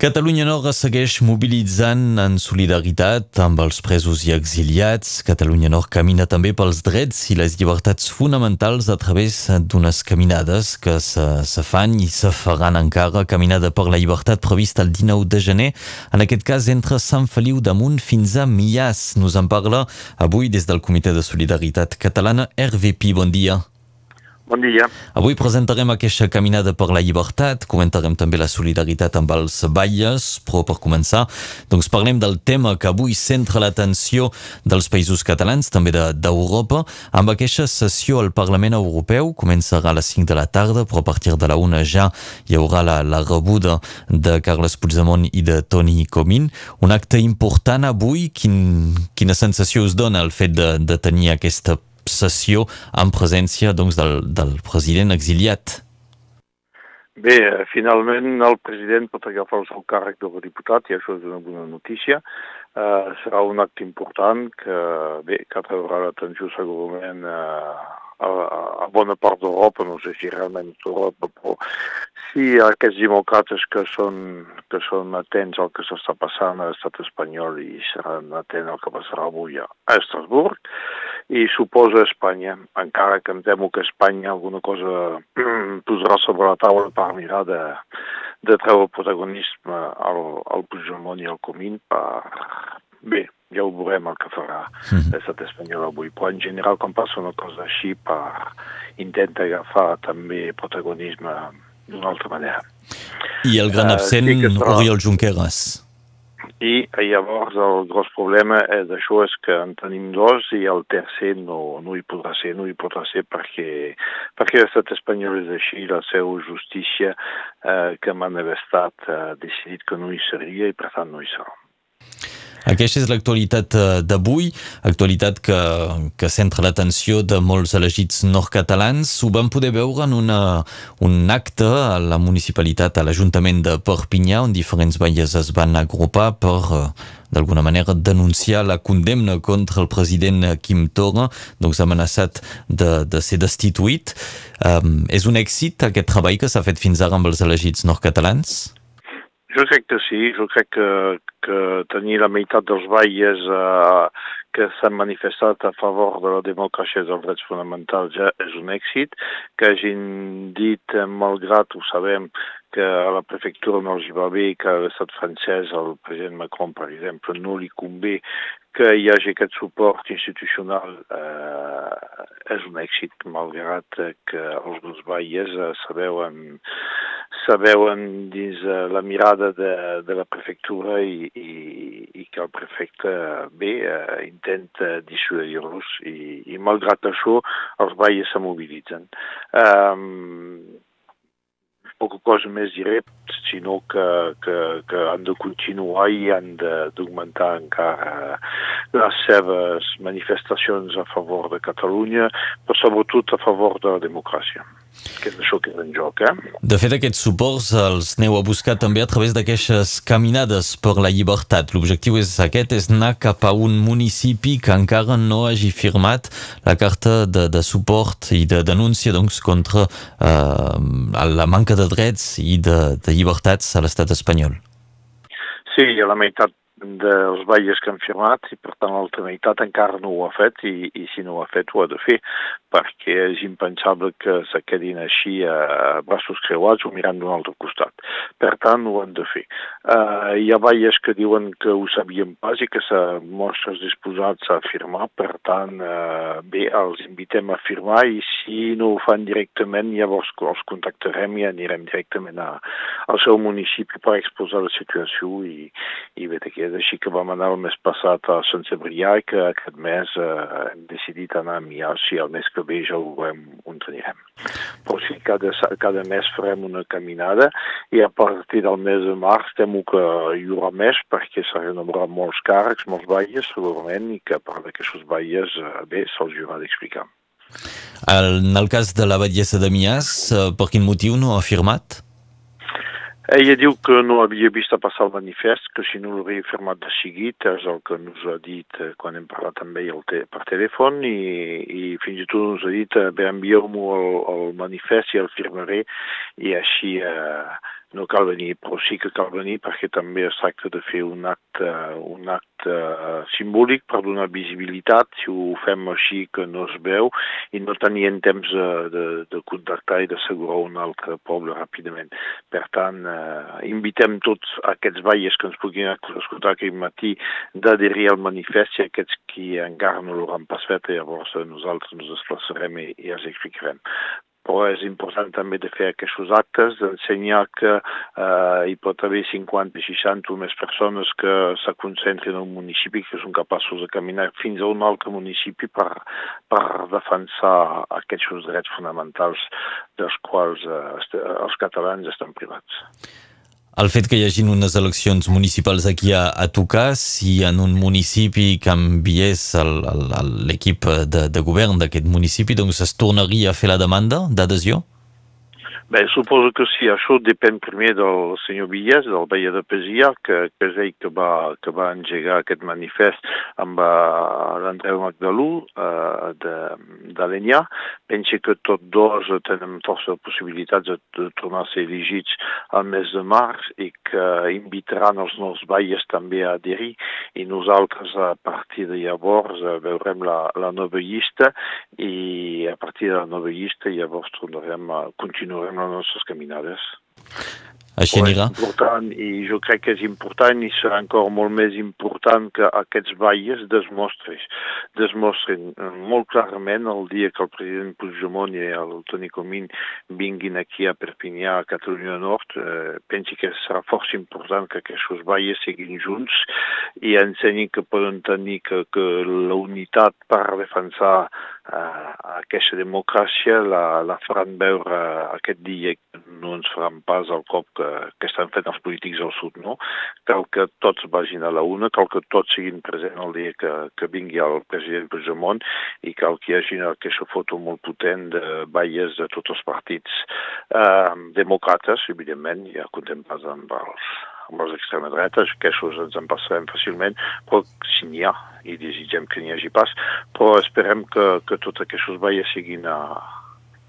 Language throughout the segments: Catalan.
Catalunya Nord segueix mobilitzant en solidaritat amb els presos i exiliats. Catalunya Nord camina també pels drets i les llibertats fonamentals a través d'unes caminades que se, se fan i se faran encara. Caminada per la llibertat prevista el 19 de gener, en aquest cas entre Sant Feliu damunt fins a Millàs. Nos en parla avui des del Comitè de Solidaritat Catalana. Pi, bon dia. Bon dia. Avui presentarem aquesta caminada per la llibertat, comentarem també la solidaritat amb els Batlles, però per començar, doncs parlem del tema que avui centra l'atenció dels països catalans, també d'Europa, de, amb aquesta sessió al Parlament Europeu, començarà a les 5 de la tarda, però a partir de la 1 ja hi haurà la, la rebuda de Carles Puigdemont i de Toni Comín. Un acte important avui, quin, quina sensació us dona el fet de, de tenir aquesta sessió en presència doncs, del, del president exiliat. Bé, finalment el president pot agafar el seu càrrec d'eurodiputat i això és una bona notícia. Uh, serà un acte important que, bé, que atraurà l'atenció segurament uh, a, a bona part d'Europa, no sé si realment d'Europa, però sí aquests demòcrates que són, que són atents al que s'està passant a l'estat espanyol i seran atents al que passarà avui a Estrasburg i suposa Espanya, encara que em temo que Espanya alguna cosa posarà sobre la taula per mirar de, de treure protagonisme al, al Puigdemont i al Comín per... Bé, ja ho veurem el que farà mhm. l'estat espanyol avui, però en general quan passa una cosa així per intentar agafar també protagonisme d'una altra manera. I el gran absent, uh, sí Oriol Junqueras i llavors el gros problema és d'això és que en tenim dos i el tercer no, no hi podrà ser, no hi podrà ser perquè, perquè l'estat espanyol és així, la seva justícia eh, que m'han d'haver estat eh, decidit que no hi seria i per tant no hi serà. Aquesta és l'actualitat eh, d'avui, actualitat que, que centra l'atenció de molts elegits nord-catalans. Ho vam poder veure en una, un acte a la municipalitat, a l'Ajuntament de Perpinyà, on diferents baies es van agrupar per eh, d'alguna manera denunciar la condemna contra el president Quim Torra, doncs amenaçat de, de ser destituït. Um, és un èxit aquest treball que s'ha fet fins ara amb els elegits nord-catalans? Jo crec que sí, jo crec que, que tenir la meitat dels baies eh, que s'han manifestat a favor de la democràcia i dels drets fonamentals ja és un èxit, que hagin dit, malgrat ho sabem, que a la prefectura no els va bé, que a l'estat francès, el president Macron, per exemple, no li convé que hi hagi aquest suport institucional eh, és un èxit, malgrat que els dos baies eh, sabeuen veuen dins eh, la mirada de, de la prefectura i, i, i que el prefecte bé eh, intenta dissuadir-los i, i malgrat això els baies se mobilitzen. Um, poca cosa més diré, sinó que, que, que han de continuar i han d'augmentar encara les seves manifestacions a favor de Catalunya, però sobretot a favor de la democràcia que és això que és en joc. Eh? De fet, aquests suports els aneu a buscar també a través d'aquestes caminades per la llibertat. L'objectiu és aquest, és anar cap a un municipi que encara no hagi firmat la carta de, de suport i de denúncia doncs, contra eh, la manca de drets i de, de llibertats a l'estat espanyol. Sí, a la meitat dels han firmat i per tant l'altra meitat encara no ho ha fet i, i si no ho ha fet ho ha de fer perquè és impensable que se quedin així a braços creuats o mirant d'un altre costat. Per tant, ho han de fer. Uh, hi ha baies que diuen que ho sabien pas i que se mostres disposats a firmar, per tant, uh, bé, els invitem a firmar i si no ho fan directament, llavors els contactarem i anirem directament a, al seu municipi per exposar la situació i, i bé, que és així que vam anar el mes passat a Sant Cebrià i que aquest mes eh, hem decidit anar a Mià, si el mes que ve ja ho veurem on anirem. Però sí, cada, cada mes farem una caminada i a partir del mes de març temo que hi haurà més perquè s'ha renovaran molts càrrecs, molts baies segurament i que a part d'aquests baies eh, bé se'ls haurà d'explicar. En el cas de la batllessa de Mias, eh, per quin motiu no ha firmat? Ella diu que no havia vist passar el manifest, que si no l'hauria firmat de seguit, és el que ens ha dit eh, quan hem parlat amb ell per telèfon, i, i fins i tot ens ha dit, eh, bé, envieu-m'ho el, el manifest i el firmaré, i així eh, no cal venir, però sí que cal venir perquè també es tracta de fer un acte, un acte simbòlic per donar visibilitat, si ho fem així que no es veu, i no tenien temps de, de, de contactar i d'assegurar un altre poble ràpidament. Per tant, eh, invitem tots aquests baies que ens puguin escoltar aquell matí d'adherir al manifest i aquests qui encara no l'hauran pas fet, llavors nosaltres ens desplaçarem i, i els explicarem però és important també de fer aquests actes, d'ensenyar que eh, hi pot haver 50, 60 o més persones que se concentrin en un municipi que són capaços de caminar fins a un altre municipi per, per defensar aquests drets fonamentals dels quals eh, els catalans estan privats. El fet que hi hagin unes eleccions municipals aquí a, a tocar, si en un municipi canviés l'equip de, de govern d'aquest municipi, doncs es tornaria a fer la demanda d'adhesió? Bé, suposo que sí, això depèn primer del senyor Villès, del veia de Pesia, que, que és ell que va, que va engegar aquest manifest amb uh, l'Andreu Magdalú uh, d'Alenya. Penso que tots dos tenen força possibilitats de, de tornar a ser elegits al mes de març i que invitaran els nous baies també a adherir i nosaltres a partir de llavors uh, veurem la, la nova llista i a partir de la nova llista llavors tornarem a, continuarem les nostres caminades. Així anirà. És important i jo crec que és important i serà encara molt més important que aquests baies desmostrin, desmostrin molt clarament el dia que el president Puigdemont i el Toni Comín vinguin aquí a Perpinyà, a Catalunya Nord, eh, pensi que serà força important que aquests baies siguin junts i ensenyin que poden tenir que, que la unitat per defensar eh, aquesta democràcia la, la faran veure aquest dia no ens faran pas el cop que, que estan fent els polítics al sud, no? Cal que tots vagin a la una, cal que tots siguin presents el dia que, que vingui el president Puigdemont i cal que hi hagi aquesta foto molt potent de baies de tots els partits eh, democrates, evidentment, ja contemplats amb els, amb les extremes dretes, que això ens en passarem fàcilment, però si n'hi ha, i desitgem que n'hi hagi pas, però esperem que, que tots aquests baies siguin a,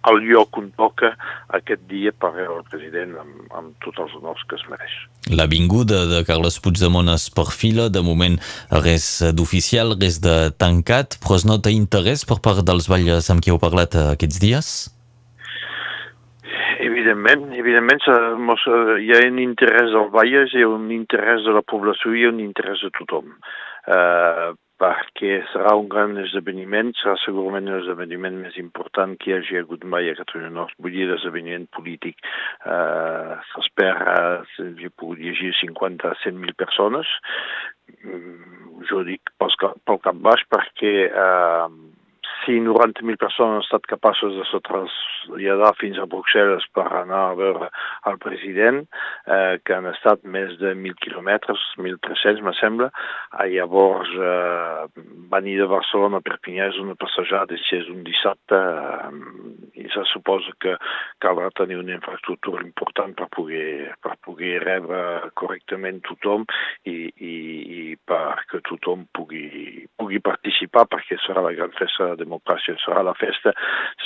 al lloc on toca aquest dia per veure el president amb, amb tots els honors que es mereix. La vinguda de Carles Puigdemont es perfila, de moment res d'oficial, res de tancat, però es nota interès per part dels balles amb qui heu parlat aquests dies? Evidentment, evidentment hi ha un interès dels balles, hi ha un interès de la població i un interès de tothom. Uh, perquè serà un gran esdeveniment, serà segurament l'esdeveniment més important que hi hagi hagut mai a Catalunya Nord, vull dir l'esdeveniment polític. Uh, S'espera, he pogut llegir 50 a 100.000 persones, mm, jo dic pel, pel cap baix perquè uh, si 90.000 persones han estat capaços de se traslladar fins a Bruxelles per anar a veure el president, eh, que han estat més de 1.000 quilòmetres, 1.300 me sembla, eh, llavors eh, venir de Barcelona a Perpinyà és una passejada, si és un dissabte, eh, se suposa que caldrà tenir una infraestructura important per poder, per poder rebre correctament tothom i, i, i perquè tothom pugui, pugui participar, perquè serà la gran festa de democràcia serà la festa,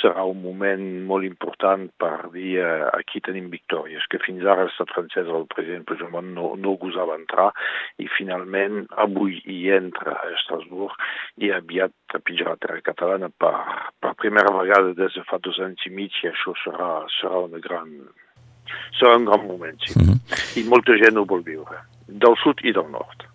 serà un moment molt important per dir eh, aquí tenim victòries, que fins ara l'estat francès el president Puigdemont no, no gosava entrar i finalment avui hi entra a Estrasburg i aviat terra catalana per, per primera vegada des de fa dos anys i mig i això serà, serà una gran serà un gran moment, sí. Mm -hmm. I molta gent ho vol viure, del sud i del nord.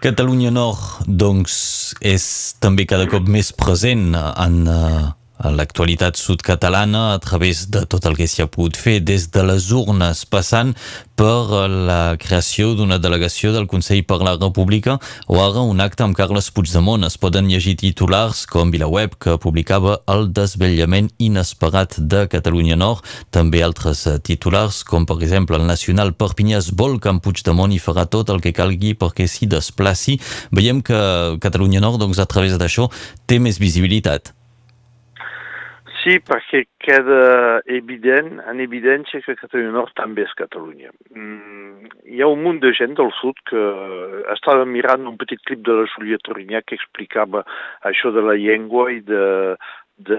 Catalunya Nord, doncs, és també cada cop més present en, uh, l'actualitat sud-catalana a través de tot el que s'hi ha pogut fer des de les urnes, passant per la creació d'una delegació del Consell per la República o ara un acte amb Carles Puigdemont. Es poden llegir titulars com VilaWeb, que publicava el desvetllament inesperat de Catalunya Nord, també altres titulars com per exemple el Nacional Perpinyà es que en Puigdemont hi farà tot el que calgui perquè s'hi desplaci. Veiem que Catalunya Nord, doncs, a través d'això, té més visibilitat. Sí, perquè queda evident, en evidència que Catalunya Nord també és Catalunya. Mm, hi ha un munt de gent del sud que estava mirant un petit clip de la Júlia Torinyà que explicava això de la llengua i de de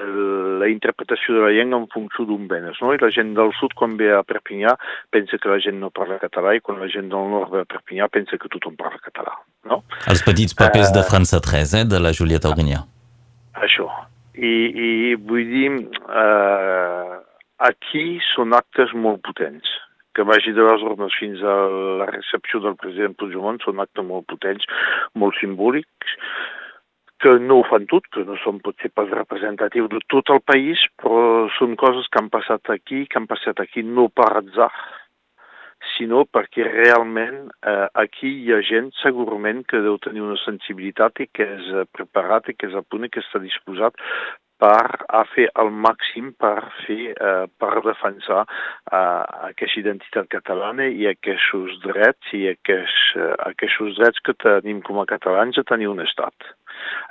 la interpretació de la llengua en funció d'un benes. No? I la gent del sud, quan ve a Perpinyà, pensa que la gent no parla català i quan la gent del nord ve a Perpinyà pensa que tothom parla català. No? Els petits papers uh, de França 3, eh, de la Julieta Aurinyà. Això. I, i vull dir, uh, aquí són actes molt potents. Que vagi de les urnes fins a la recepció del president Puigdemont són actes molt potents, molt simbòlics, que no ho fan tot, que no són potser pas representatius de tot el país, però són coses que han passat aquí, que han passat aquí no per atzar, sinó perquè realment eh, aquí hi ha gent segurament que deu tenir una sensibilitat i que és preparat i que és a punt i que està disposat per a fer el màxim per fer, eh, per defensar eh, aquesta identitat catalana i aquests drets i aquests, eh, aquests drets que tenim com a catalans a tenir un estat.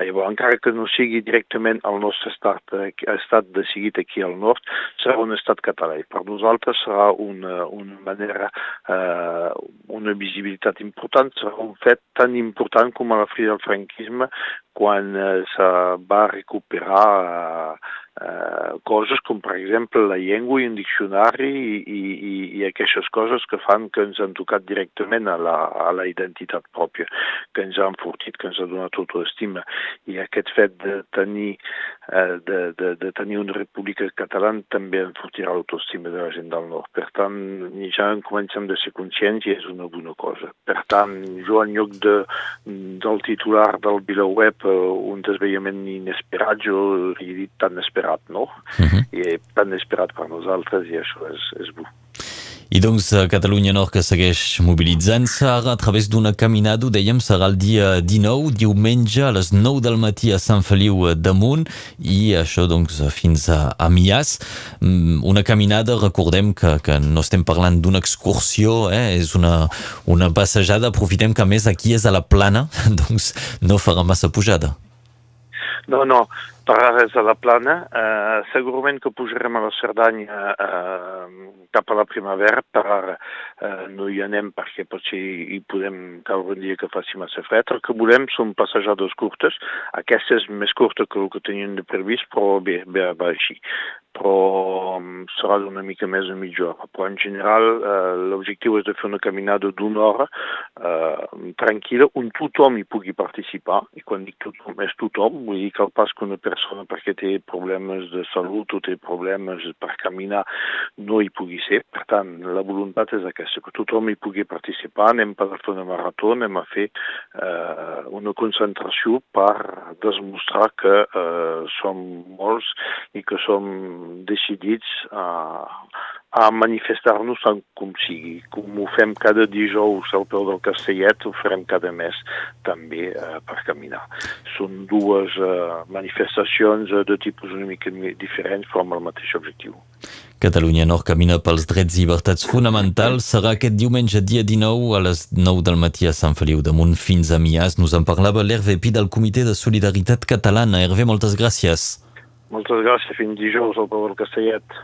Llavors, encara que no sigui directament el nostre estat, eh, estat decidit aquí al nord, serà un estat català. I per nosaltres serà una, una manera, eh, una visibilitat important, serà un fet tan important com a la fi del franquisme quan eh, se va recuperar eh, eh, coses com per exemple la llengua i un diccionari i, i, i aquestes coses que fan que ens han tocat directament a la, a la identitat pròpia, que ens ha enfortit, que ens ha donat autoestima. I aquest fet de tenir, eh, de, de, de tenir una república catalana també enfortirà l'autoestima de la gent del nord. Per tant, ja en comencem de ser conscients i és una bona cosa. Per tant, jo en lloc de, del titular del VilaWeb, eh, un desveiament inesperat, jo he dit tan esperat no? Uh -huh. I tan esperat per nosaltres i això és, és bo. I doncs Catalunya Nord que segueix mobilitzant-se a través d'una caminada, dèiem, serà el dia 19, diumenge a les 9 del matí a Sant Feliu d'Amunt i això doncs fins a, a Mias. Mm, una caminada, recordem que, que no estem parlant d'una excursió, eh? és una, una passejada, aprofitem que a més aquí és a la plana, doncs no farà massa pujada. No, no, per ara és a la plana. Eh, segurament que pujarem a la Cerdanya eh, cap a la primavera, per ara eh, no hi anem perquè potser hi podem caure un dia que faci massa fred. El que volem són passejades curtes. Aquesta és més curta que el que teníem de previst, però bé, bé va així. Però mm, serà d'una mica més de mitja. Però en general eh, l'objectiu és de fer una caminada d'una hora eh, tranquil·la on tothom hi pugui participar. I quan dic tothom, és tothom, vull dir que el pas que una persona perquè té problemes de salut o té problemes per caminar no hi pugui ser. Per tant, la voluntat és aquesta, que tothom hi pugui participar. Anem per fer una marató, anem a fer eh, una concentració per demostrar que eh, som molts i que som decidits a, a manifestar-nos tant com sigui. Com ho fem cada dijous al peu del Castellet, ho farem cada mes també eh, per caminar. Són dues eh, manifestacions eh, de tipus una mica diferents però amb el mateix objectiu. Catalunya Nord camina pels drets i llibertats fonamentals. Serà aquest diumenge dia 19 a les 9 del matí a Sant Feliu de Munt fins a Mias. Nos en parlava l'Hervé Pi del Comitè de Solidaritat Catalana. Hervé, moltes gràcies. Moltes gràcies. Fins dijous al peu del Castellet.